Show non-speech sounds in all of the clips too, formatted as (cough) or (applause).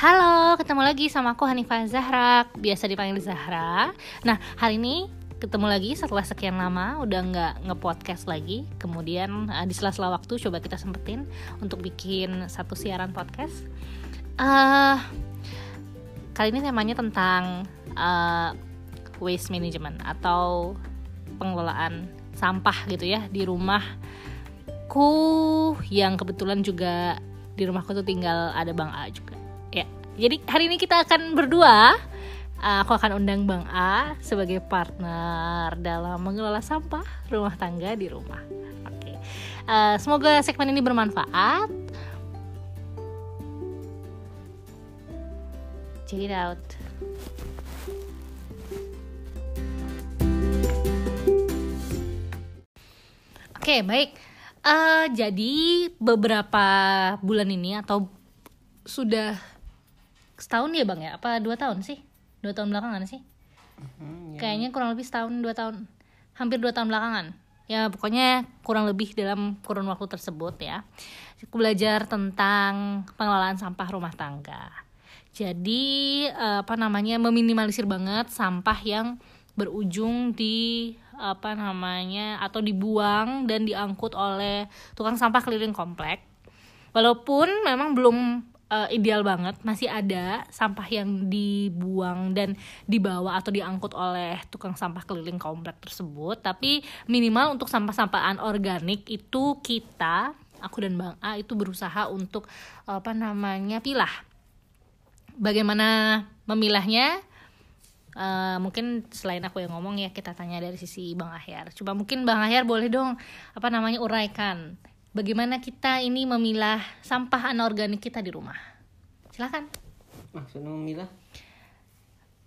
Halo, ketemu lagi sama aku Hanifah Zahra, biasa dipanggil Zahra. Nah, hari ini ketemu lagi setelah sekian lama, udah nggak nge-podcast lagi. Kemudian uh, di sela-sela waktu coba kita sempetin untuk bikin satu siaran podcast. Uh, kali ini temanya tentang uh, waste management atau pengelolaan sampah gitu ya di rumahku yang kebetulan juga di rumahku tuh tinggal ada Bang A juga ya jadi hari ini kita akan berdua aku akan undang Bang A sebagai partner dalam mengelola sampah rumah tangga di rumah. Oke. Uh, semoga segmen ini bermanfaat. Check it out. Oke, baik. Uh, jadi beberapa bulan ini atau sudah setahun ya bang ya? Apa dua tahun sih? Dua tahun belakangan sih? Hmm, ya. Kayaknya kurang lebih setahun dua tahun, hampir dua tahun belakangan. Ya pokoknya kurang lebih dalam kurun waktu tersebut ya. Aku belajar tentang pengelolaan sampah rumah tangga. Jadi uh, apa namanya meminimalisir banget sampah yang berujung di apa namanya atau dibuang dan diangkut oleh tukang sampah keliling komplek. Walaupun memang belum uh, ideal banget, masih ada sampah yang dibuang dan dibawa atau diangkut oleh tukang sampah keliling komplek tersebut, tapi minimal untuk sampah-sampah organik itu kita, aku dan Bang A itu berusaha untuk apa namanya pilah. Bagaimana memilahnya? Uh, mungkin selain aku yang ngomong ya kita tanya dari sisi Bang Ahyar. Coba mungkin Bang Ahyar boleh dong apa namanya uraikan bagaimana kita ini memilah sampah anorganik kita di rumah. Silakan. Maksudnya memilah?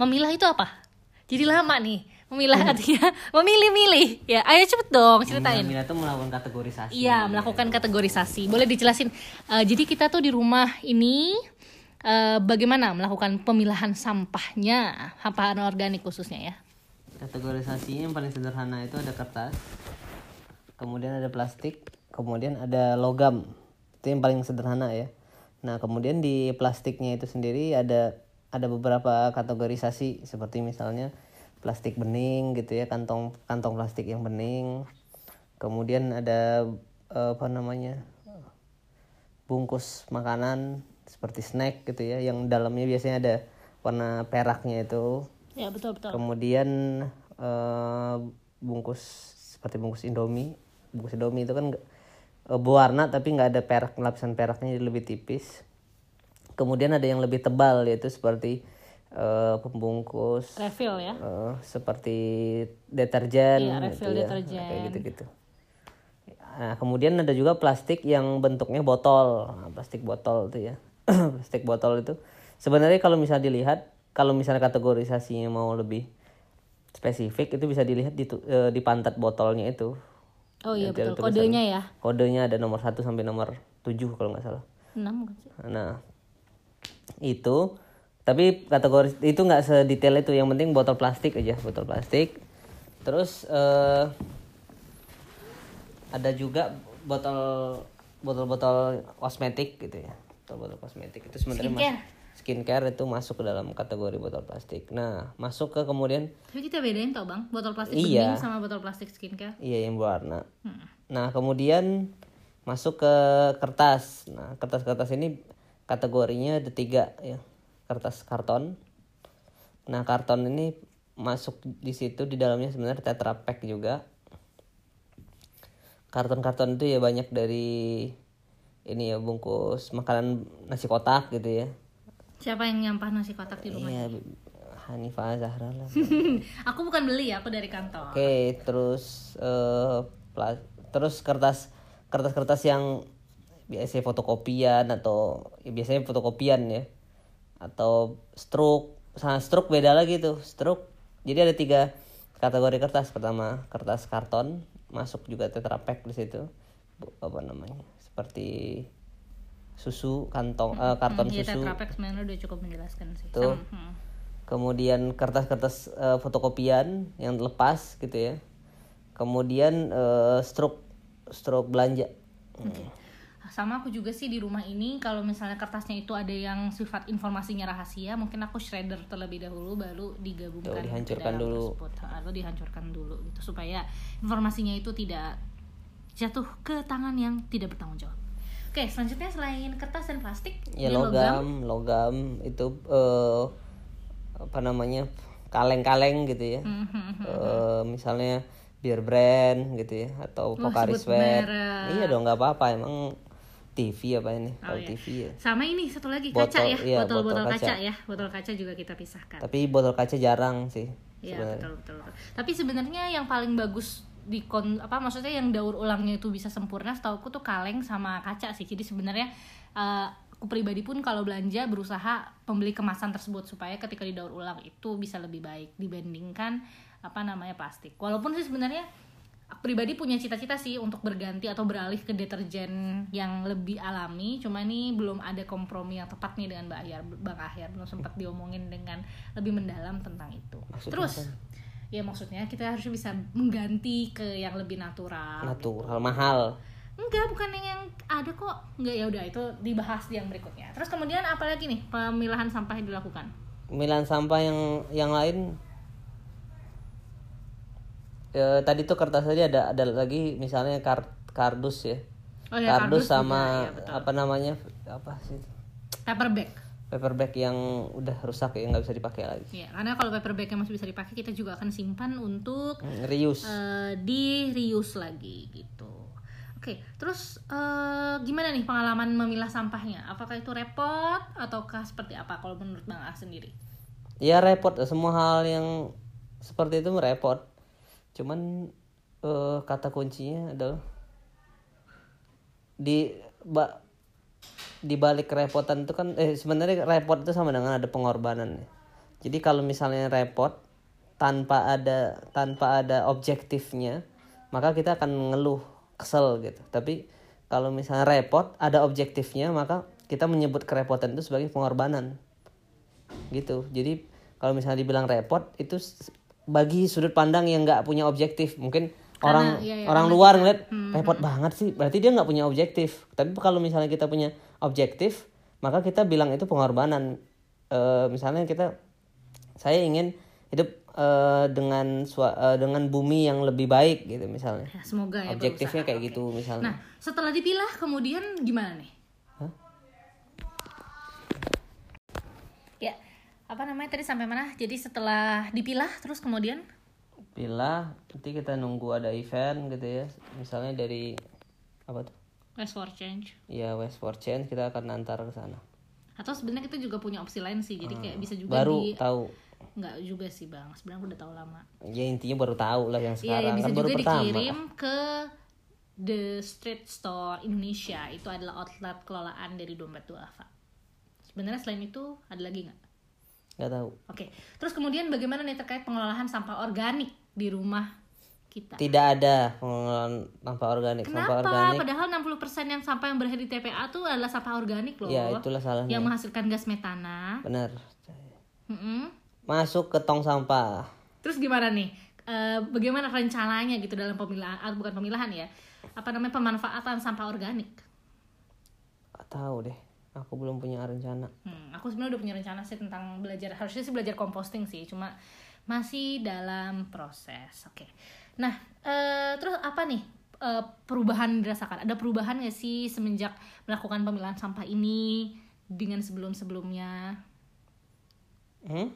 Memilah itu apa? Jadi lama nih. Memilah artinya (laughs) memilih-milih. Ya, ayo cepet dong ceritain. Memilah itu melakukan kategorisasi. Iya, melakukan kategorisasi. Boleh dijelasin. Uh, jadi kita tuh di rumah ini uh, bagaimana melakukan pemilahan sampahnya sampah anorganik khususnya ya kategorisasinya yang paling sederhana itu ada kertas kemudian ada plastik kemudian ada logam. Itu yang paling sederhana ya. Nah kemudian di plastiknya itu sendiri ada ada beberapa kategorisasi. Seperti misalnya plastik bening gitu ya kantong kantong plastik yang bening. Kemudian ada apa namanya bungkus makanan seperti snack gitu ya yang dalamnya biasanya ada warna peraknya itu. Ya betul betul. Kemudian uh, bungkus seperti bungkus indomie. Bungkus indomie itu kan berwarna tapi nggak ada perak lapisan peraknya jadi lebih tipis. Kemudian ada yang lebih tebal yaitu seperti uh, pembungkus refill ya? uh, seperti deterjen iya, refill gitu deterjen. ya. kayak gitu gitu Nah, kemudian ada juga plastik yang bentuknya botol, nah, plastik botol itu ya. (clears throat) plastik botol itu. Sebenarnya kalau misalnya dilihat kalau misalnya kategorisasinya mau lebih spesifik itu bisa dilihat di di pantat botolnya itu oh iya betul. kodenya ya? Kodenya ada nomor 1 sampai nomor 7 kalau nggak salah. 6 nah itu tapi kategori itu nggak sedetail itu. Yang penting botol plastik aja botol plastik. Terus uh, ada juga botol botol-botol kosmetik gitu ya. Botol-botol kosmetik itu sebenarnya skincare. itu masuk ke dalam kategori botol plastik. Nah, masuk ke kemudian Tapi kita bedain tau bang, botol plastik iya, bening sama botol plastik skincare. Iya yang berwarna. Hmm. Nah kemudian masuk ke kertas. Nah kertas-kertas ini kategorinya ada tiga ya, kertas karton. Nah karton ini masuk di situ di dalamnya sebenarnya tetra pack juga. Karton-karton itu ya banyak dari ini ya bungkus makanan nasi kotak gitu ya siapa yang nyampah nasi kotak di rumah? Iya Hanifah Zahra lah. (laughs) Aku bukan beli ya aku dari kantor. Oke okay, terus uh, terus kertas kertas-kertas yang biasanya fotokopian atau ya biasanya fotokopian ya. Atau stroke sama stroke beda lagi tuh stroke. Jadi ada tiga kategori kertas. Pertama kertas karton masuk juga tetra pack di situ. Apa namanya seperti susu kantong hmm. uh, karton hmm, susu. Iya, sebenarnya udah cukup menjelaskan sih. Tuh. Hmm. Kemudian kertas-kertas uh, fotokopian yang lepas gitu ya. Kemudian uh, struk struk belanja. Okay. sama aku juga sih di rumah ini kalau misalnya kertasnya itu ada yang sifat informasinya rahasia mungkin aku shredder terlebih dahulu baru digabungkan Tuh, dihancurkan dulu. tersebut atau dihancurkan dulu gitu supaya informasinya itu tidak jatuh ke tangan yang tidak bertanggung jawab oke selanjutnya selain kertas dan plastik ya logam logam itu eh, apa namanya kaleng-kaleng gitu ya. Eh, misalnya beer brand gitu ya atau Pocari sebut Sweat iya dong nggak apa-apa emang TV apa ini Oh, kalau iya. TV ya sama ini satu lagi Botol, kaca ya iya, botol-botol botol kaca. kaca. ya botol kaca juga kita pisahkan tapi botol kaca jarang sih Iya betul, betul betul. Tapi sebenarnya yang paling bagus di kon apa maksudnya yang daur ulangnya itu bisa sempurna setahu aku tuh kaleng sama kaca sih. Jadi sebenarnya eh, aku pribadi pun kalau belanja berusaha membeli kemasan tersebut supaya ketika didaur ulang itu bisa lebih baik dibandingkan apa namanya plastik. Walaupun sih sebenarnya aku pribadi punya cita-cita sih untuk berganti atau beralih ke deterjen yang lebih alami cuma ini belum ada kompromi yang tepat nih dengan Mbak Ahyar Bang Ahyar belum sempat diomongin dengan lebih mendalam tentang itu Maksudnya terus apa? Ya maksudnya kita harus bisa mengganti ke yang lebih natural natural mahal. Enggak bukan yang, yang ada kok. Enggak ya udah itu dibahas di yang berikutnya. Terus kemudian apa lagi nih pemilahan sampah yang dilakukan? Pemilihan sampah yang yang lain? Eh, tadi tuh kertas tadi ada ada lagi misalnya kar- kardus ya. Oh ya kardus, kardus sama juga, betul. apa namanya apa sih paper bag paper bag yang udah rusak ya nggak bisa dipakai lagi. Ya karena kalau paper bag yang masih bisa dipakai kita juga akan simpan untuk Hmm, reuse. eh, di reuse lagi gitu. Oke terus eh, gimana nih pengalaman memilah sampahnya? Apakah itu repot ataukah seperti apa kalau menurut bang A sendiri? Ya repot. Semua hal yang seperti itu repot. Cuman eh, kata kuncinya adalah di ba, di balik kerepotan itu kan eh sebenarnya repot itu sama dengan ada pengorbanan ya. jadi kalau misalnya repot tanpa ada tanpa ada objektifnya maka kita akan ngeluh kesel gitu. Tapi kalau misalnya repot ada objektifnya maka kita menyebut kerepotan itu sebagai pengorbanan. Gitu. Jadi kalau misalnya dibilang repot itu bagi sudut pandang yang nggak punya objektif. Mungkin orang iya, iya, orang luar ngeliat repot banget sih. Berarti dia nggak punya objektif. Tapi kalau misalnya kita punya objektif maka kita bilang itu pengorbanan Eh, misalnya kita saya ingin hidup eh, dengan sua- eh, dengan bumi yang lebih baik gitu misalnya ya semoga ya objektifnya berusaha. kayak Oke. gitu misalnya Nah, setelah dipilah kemudian gimana nih? Hah? Ya, apa namanya tadi sampai mana? Jadi setelah dipilah terus kemudian pilah nanti kita nunggu ada event gitu ya misalnya dari apa tuh West for change. ya West for Change kita akan antar ke sana Atau sebenarnya kita juga punya opsi lain sih. Jadi kayak bisa juga baru di tahu nggak juga sih, Bang. Sebenarnya aku udah tahu lama. ya intinya baru tahu lah yang Iya, ya, sekarang bisa kan baru juga pertama dikirim ke The Street Store Indonesia. Itu adalah outlet kelolaan dari Dompet Duafa. Sebenarnya selain itu ada lagi nggak? nggak tahu Oke, terus kemudian bagaimana nih terkait pengelolaan sampah organik di rumah kita? tidak ada pengelolaan sampah organik sampah Kenapa? organik Padahal 60% yang sampah yang berakhir di TPA tuh adalah sampah organik loh. ya itulah salahnya Yang menghasilkan gas metana. benar Mm-mm. masuk ke tong sampah Terus gimana nih? Eh, bagaimana rencananya gitu dalam pemilahan, ah, bukan pemilahan ya? Apa namanya pemanfaatan sampah organik? nggak tahu deh aku belum punya rencana Hmm, aku sebenarnya udah punya rencana sih tentang belajar harusnya sih belajar composting sih, cuma masih dalam proses. Oke. Nah, eh, terus apa nih eh, perubahan dirasakan? Ada perubahan nggak sih semenjak melakukan pemilahan sampah ini dengan sebelum-sebelumnya? hmm?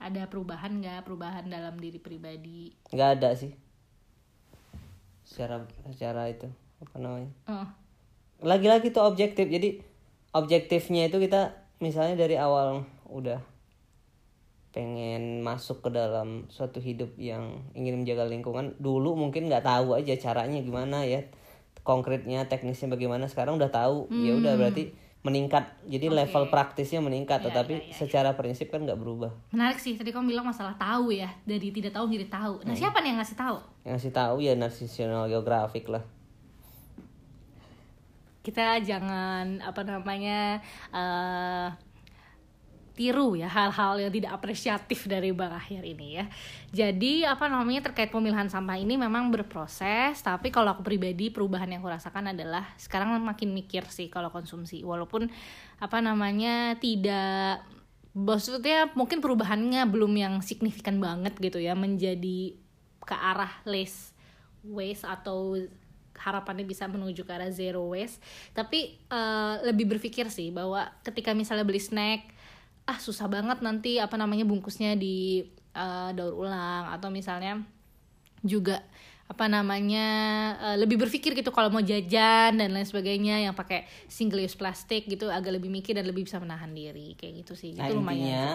Ada perubahan nggak? Perubahan dalam diri pribadi? nggak ada sih secara secara itu apa namanya Oh, lagi-lagi tuh objektif jadi objektifnya itu kita misalnya dari awal udah pengen masuk ke dalam suatu hidup yang ingin menjaga lingkungan dulu mungkin nggak tahu aja caranya gimana ya konkretnya teknisnya bagaimana sekarang udah tahu. Ya udah berarti meningkat. Jadi level praktisnya meningkat tetapi secara prinsip kan nggak berubah. Menarik sih. Tadi kamu bilang masalah tahu ya, dari tidak tahu menjadi tahu. Nah, siapa nih yang ngasih tahu? yang ngasih tahu ya national geographic lah. Kita jangan apa namanya eh tiru ya hal-hal yang tidak apresiatif dari Bang Akhir ini ya. Jadi apa namanya terkait pemilahan sampah ini memang berproses, tapi kalau aku pribadi perubahan yang aku rasakan adalah sekarang makin mikir sih kalau konsumsi, walaupun apa namanya tidak maksudnya mungkin perubahannya belum yang signifikan banget gitu ya menjadi ke arah less waste atau harapannya bisa menuju ke arah zero waste tapi uh, lebih berpikir sih bahwa ketika misalnya beli snack ah susah banget nanti apa namanya bungkusnya di uh, daur ulang. Atau misalnya juga apa namanya uh, lebih berpikir gitu kalau mau jajan dan lain sebagainya yang pakai single use plastik gitu agak lebih mikir dan lebih bisa menahan diri. Kayak gitu sih. Nah, itu lumayan intinya,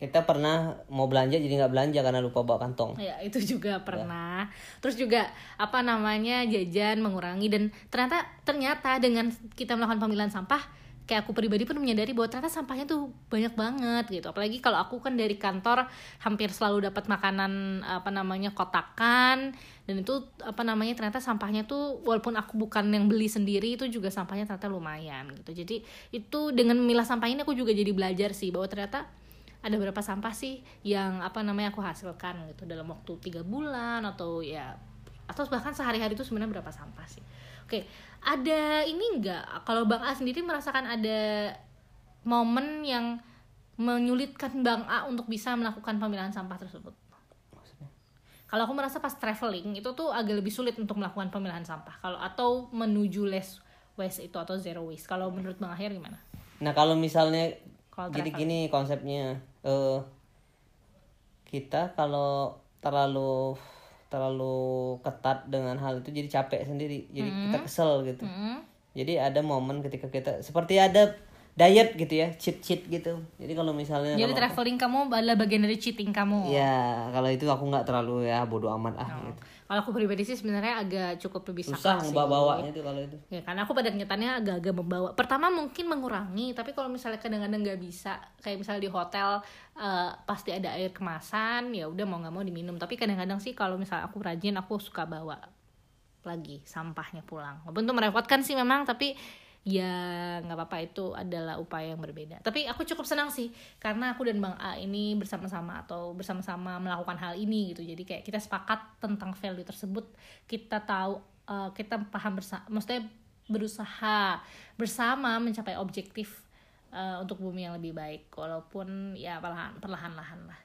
kita pernah mau belanja jadi nggak belanja karena lupa bawa kantong. Ya itu juga pernah. Ya. terus juga apa namanya jajan mengurangi dan ternyata ternyata dengan kita melakukan pemilihan sampah kayak aku pribadi pun menyadari bahwa ternyata sampahnya tuh banyak banget gitu. Apalagi kalau aku kan dari kantor hampir selalu dapat makanan apa namanya kotakan. Dan itu apa namanya ternyata sampahnya tuh walaupun aku bukan yang beli sendiri itu juga sampahnya ternyata lumayan gitu. Jadi itu dengan memilah sampah ini aku juga jadi belajar sih bahwa ternyata ada berapa sampah sih yang apa namanya aku hasilkan gitu. Dalam waktu tiga bulan atau ya atau bahkan sehari-hari itu sebenarnya berapa sampah sih oke. Ada ini enggak kalau Bang A sendiri merasakan ada momen yang menyulitkan Bang A untuk bisa melakukan pemilahan sampah tersebut? Kalau aku merasa pas traveling itu tuh agak lebih sulit untuk melakukan pemilahan sampah. Kalau atau menuju less waste itu atau zero waste. Kalau menurut Bang Akhir gimana? Nah kalau misalnya kalo jadi gini konsepnya uh, kita kalau terlalu terlalu ketat dengan hal itu jadi capek sendiri. Jadi mm kita kesel gitu. Mm jadi ada momen ketika kita seperti ada diet gitu ya cheat cheat gitu. Jadi kalau misalnya jadi kalau traveling aku, kamu adalah bagian dari cheating kamu. Ya kalau itu aku nggak terlalu ya bodoh amat ah oh. gitu. Kalau aku pribadi sih sebenarnya agak cukup lebih susah ngebawa bawanya itu kalau itu. Ya karena aku pada kenyataannya agak-agak membawa. Pertama mungkin mengurangi tapi kalau misalnya kadang-kadang nggak bisa kayak misalnya di hotel uh, pasti ada air kemasan ya udah mau nggak mau diminum. Tapi kadang-kadang sih kalau misalnya aku rajin aku suka bawa lagi sampahnya pulang. Walaupun itu merepotkan sih memang tapi ya nggak apa-apa itu adalah upaya yang berbeda. Tapi aku cukup senang sih karena aku dan bang A ini bersama-sama atau bersama-sama melakukan hal ini gitu. Jadi kayak kita sepakat tentang value tersebut kita tahu uh, kita paham bersama maksudnya berusaha bersama mencapai objektif uh, untuk bumi yang lebih baik. Walaupun ya perlahan perlahan-lahan lah.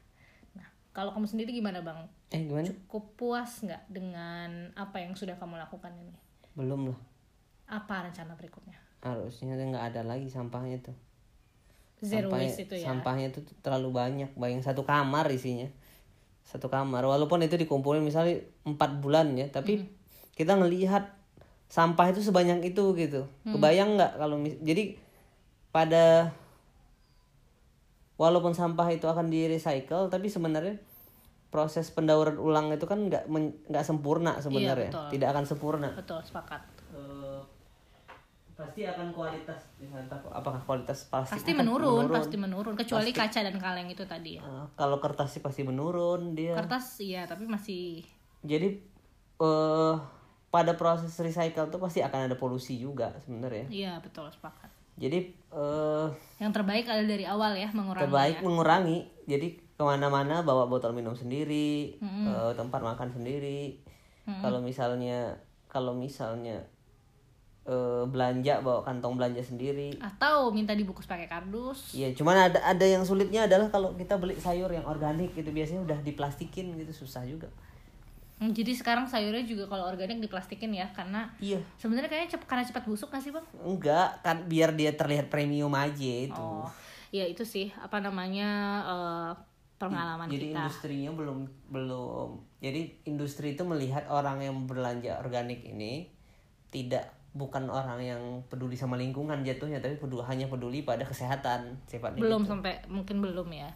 Nah kalau kamu sendiri gimana bang? Eh gimana? Cukup puas nggak dengan apa yang sudah kamu lakukan ini? Belum lah. Apa rencana berikutnya harusnya nggak ada lagi sampahnya tuh. Zero sampahnya, waste itu ya? sampahnya tuh terlalu banyak bayang satu kamar isinya. Satu kamar walaupun itu dikumpulin misalnya empat bulan ya tapi mm. kita ngelihat sampah itu sebanyak itu gitu. Mm. kebayang nggak kalau jadi pada walaupun sampah itu akan di recycle tapi sebenarnya proses pendauran ulang itu kan nggak nggak sempurna sebenarnya. Iya, tidak akan sempurna. Betul sepakat pasti akan kualitas misalnya apakah kualitas plastik pasti menurun, menurun pasti menurun kecuali pasti. kaca dan kaleng itu tadi ya uh, kalau kertas sih pasti menurun dia kertas iya tapi masih jadi uh, pada proses recycle tuh pasti akan ada polusi juga sebenarnya iya betul sepakat jadi uh, yang terbaik adalah dari awal ya mengurangi terbaik ya. mengurangi jadi ke mana-mana bawa botol minum sendiri mm -hmm. uh, tempat makan sendiri mm -hmm. kalau misalnya kalau misalnya uh, belanja bawa kantong belanja sendiri. Atau minta dibungkus pakai kardus. Iya cuman ada ada yang sulitnya adalah kalau kita beli sayur yang organik gitu biasanya udah diplastikin gitu susah juga. Hmm, jadi sekarang sayurnya juga kalau organik diplastikin ya karena iya. sebenarnya kayaknya cep karena cepat busuk gak sih bang? Enggak kan biar dia terlihat premium aja itu. Oh ya itu sih apa namanya uh, pengalaman jadi kita. industrinya belum belum jadi industri itu melihat orang yang berbelanja organik ini tidak bukan orang yang peduli sama lingkungan jatuhnya tapi peduli hanya peduli pada kesehatan sifatnya belum gitu. sampai mungkin belum ya.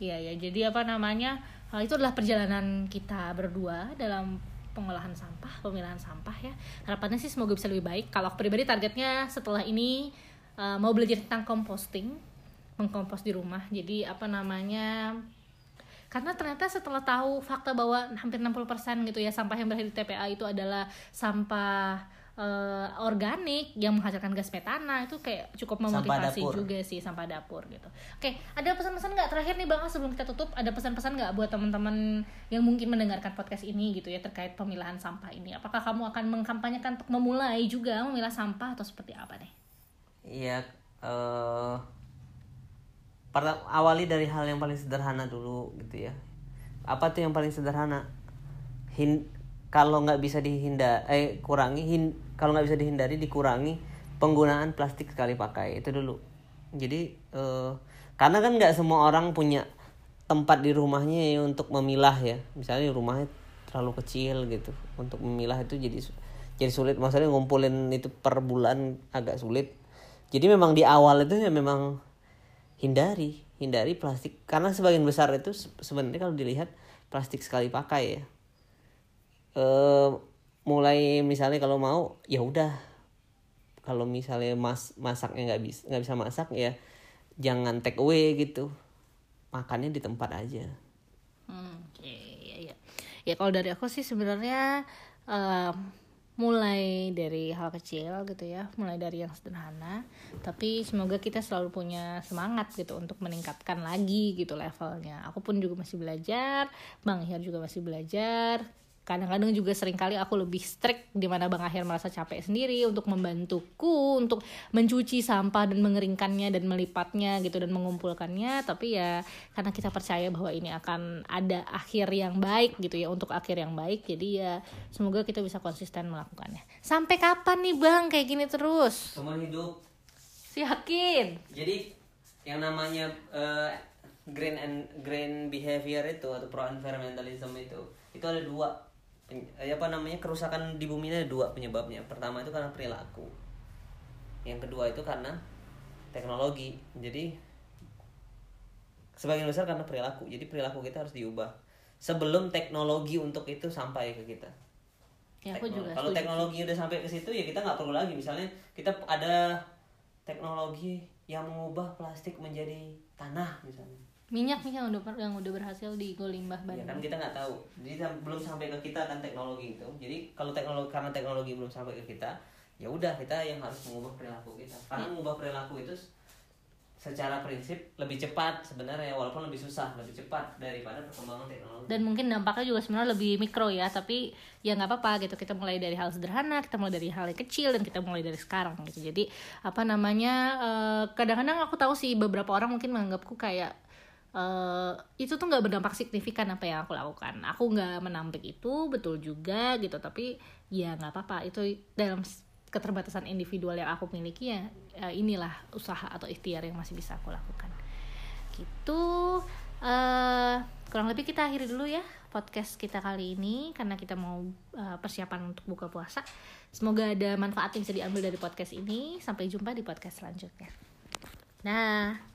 Iya ya jadi apa namanya itu adalah perjalanan kita berdua dalam pengolahan sampah pemilahan sampah ya. Harapannya sih semoga bisa lebih baik. Kalau aku pribadi targetnya setelah ini uh, mau belajar tentang composting mengkompos di rumah. Jadi apa namanya karena ternyata setelah tahu fakta bahwa hampir 60% gitu ya sampah yang berakhir di TPA itu adalah sampah eh, organik yang menghasilkan gas metana itu kayak cukup memotivasi juga sih sampah dapur gitu. Oke, ada pesan-pesan nggak terakhir nih bang sebelum kita tutup ada pesan-pesan nggak buat teman-teman yang mungkin mendengarkan podcast ini gitu ya terkait pemilahan sampah ini? Apakah kamu akan mengkampanyekan untuk memulai juga memilah sampah atau seperti apa nih? Iya, eh perta- awali dari hal yang paling sederhana dulu gitu ya. Apa tuh yang paling sederhana? Hin kalau nggak bisa dihindar, eh kurangi hin kalau nggak bisa dihindari dikurangi penggunaan plastik sekali pakai. Itu dulu. Jadi eh karena kan nggak semua orang punya tempat di rumahnya ya untuk memilah ya. Misalnya rumahnya terlalu kecil gitu. Untuk memilah itu jadi jadi sulit. Maksudnya ngumpulin itu per bulan agak sulit. Jadi memang di awal itu ya memang hindari hindari plastik. Karena sebagian besar itu se- sebenarnya kalau dilihat plastik sekali pakai ya. Eh mulai misalnya kalau mau ya udah kalau misalnya mas masaknya nggak bisa nggak bisa masak ya jangan take away gitu makannya di tempat aja Hmm, iya, iya. Ya kalau dari aku sih sebenarnya em, mulai dari hal kecil gitu ya, mulai dari yang sederhana. Tapi semoga kita selalu punya semangat gitu untuk meningkatkan lagi gitu levelnya. Aku pun juga masih belajar, Bang Ihyar juga masih belajar. Kadang-kadang juga sering kali aku lebih strict di mana Bang Akhir merasa capek sendiri untuk membantuku untuk mencuci sampah dan mengeringkannya dan melipatnya gitu dan mengumpulkannya. Tapi ya karena kita percaya bahwa ini akan ada akhir yang baik gitu ya untuk akhir yang baik jadi ya semoga kita bisa konsisten melakukannya. Sampai kapan nih bang? Kayak gini terus. Seumur hidup. Yakin Jadi yang namanya eh, green and green behavior itu atau pro environmentalism itu itu ada dua Eh, apa namanya kerusakan di bumi ini ada dua penyebabnya. Pertama itu karena perilaku. Yang kedua itu karena teknologi. Jadi sebagian besar karena perilaku. Jadi perilaku kita harus diubah sebelum teknologi untuk itu sampai ke kita. ya aku juga kalau teknologi udah sampai ke situ ya kita nggak perlu lagi misalnya kita ada teknologi yang mengubah plastik menjadi tanah misalnya minyak nih yang udah yang udah berhasil di limbah ya kan kita nggak tahu. Jadi belum sampai ke kita kan teknologi itu. Jadi kalau teknologi karena teknologi belum sampai ke kita ya udah kita yang harus mengubah perilaku kita. Karena mengubah perilaku itu secara prinsip lebih cepat sebenarnya walaupun lebih susah lebih cepat daripada perkembangan teknologi. Dan mungkin dampaknya juga sebenarnya lebih mikro ya tapi ya nggak apa-apa gitu. Kita mulai dari hal sederhana kita mulai dari hal yang kecil dan kita mulai dari sekarang gitu. Jadi apa namanya eh, kadang-kadang aku tahu sih beberapa orang mungkin menganggapku kayak eh, itu tuh nggak berdampak signifikan apa yang aku lakukan. Aku nggak menampik itu betul juga gitu. Tapi ya nggak apa-apa. Itu dalam keterbatasan individual yang aku miliki ya eh, inilah usaha atau ikhtiar yang masih bisa aku lakukan. Gitu. Eh kurang lebih kita akhiri dulu ya podcast kita kali ini. Karena kita mau eh, persiapan untuk buka puasa. Semoga ada manfaat yang bisa diambil dari podcast ini. Sampai jumpa di podcast selanjutnya. Nah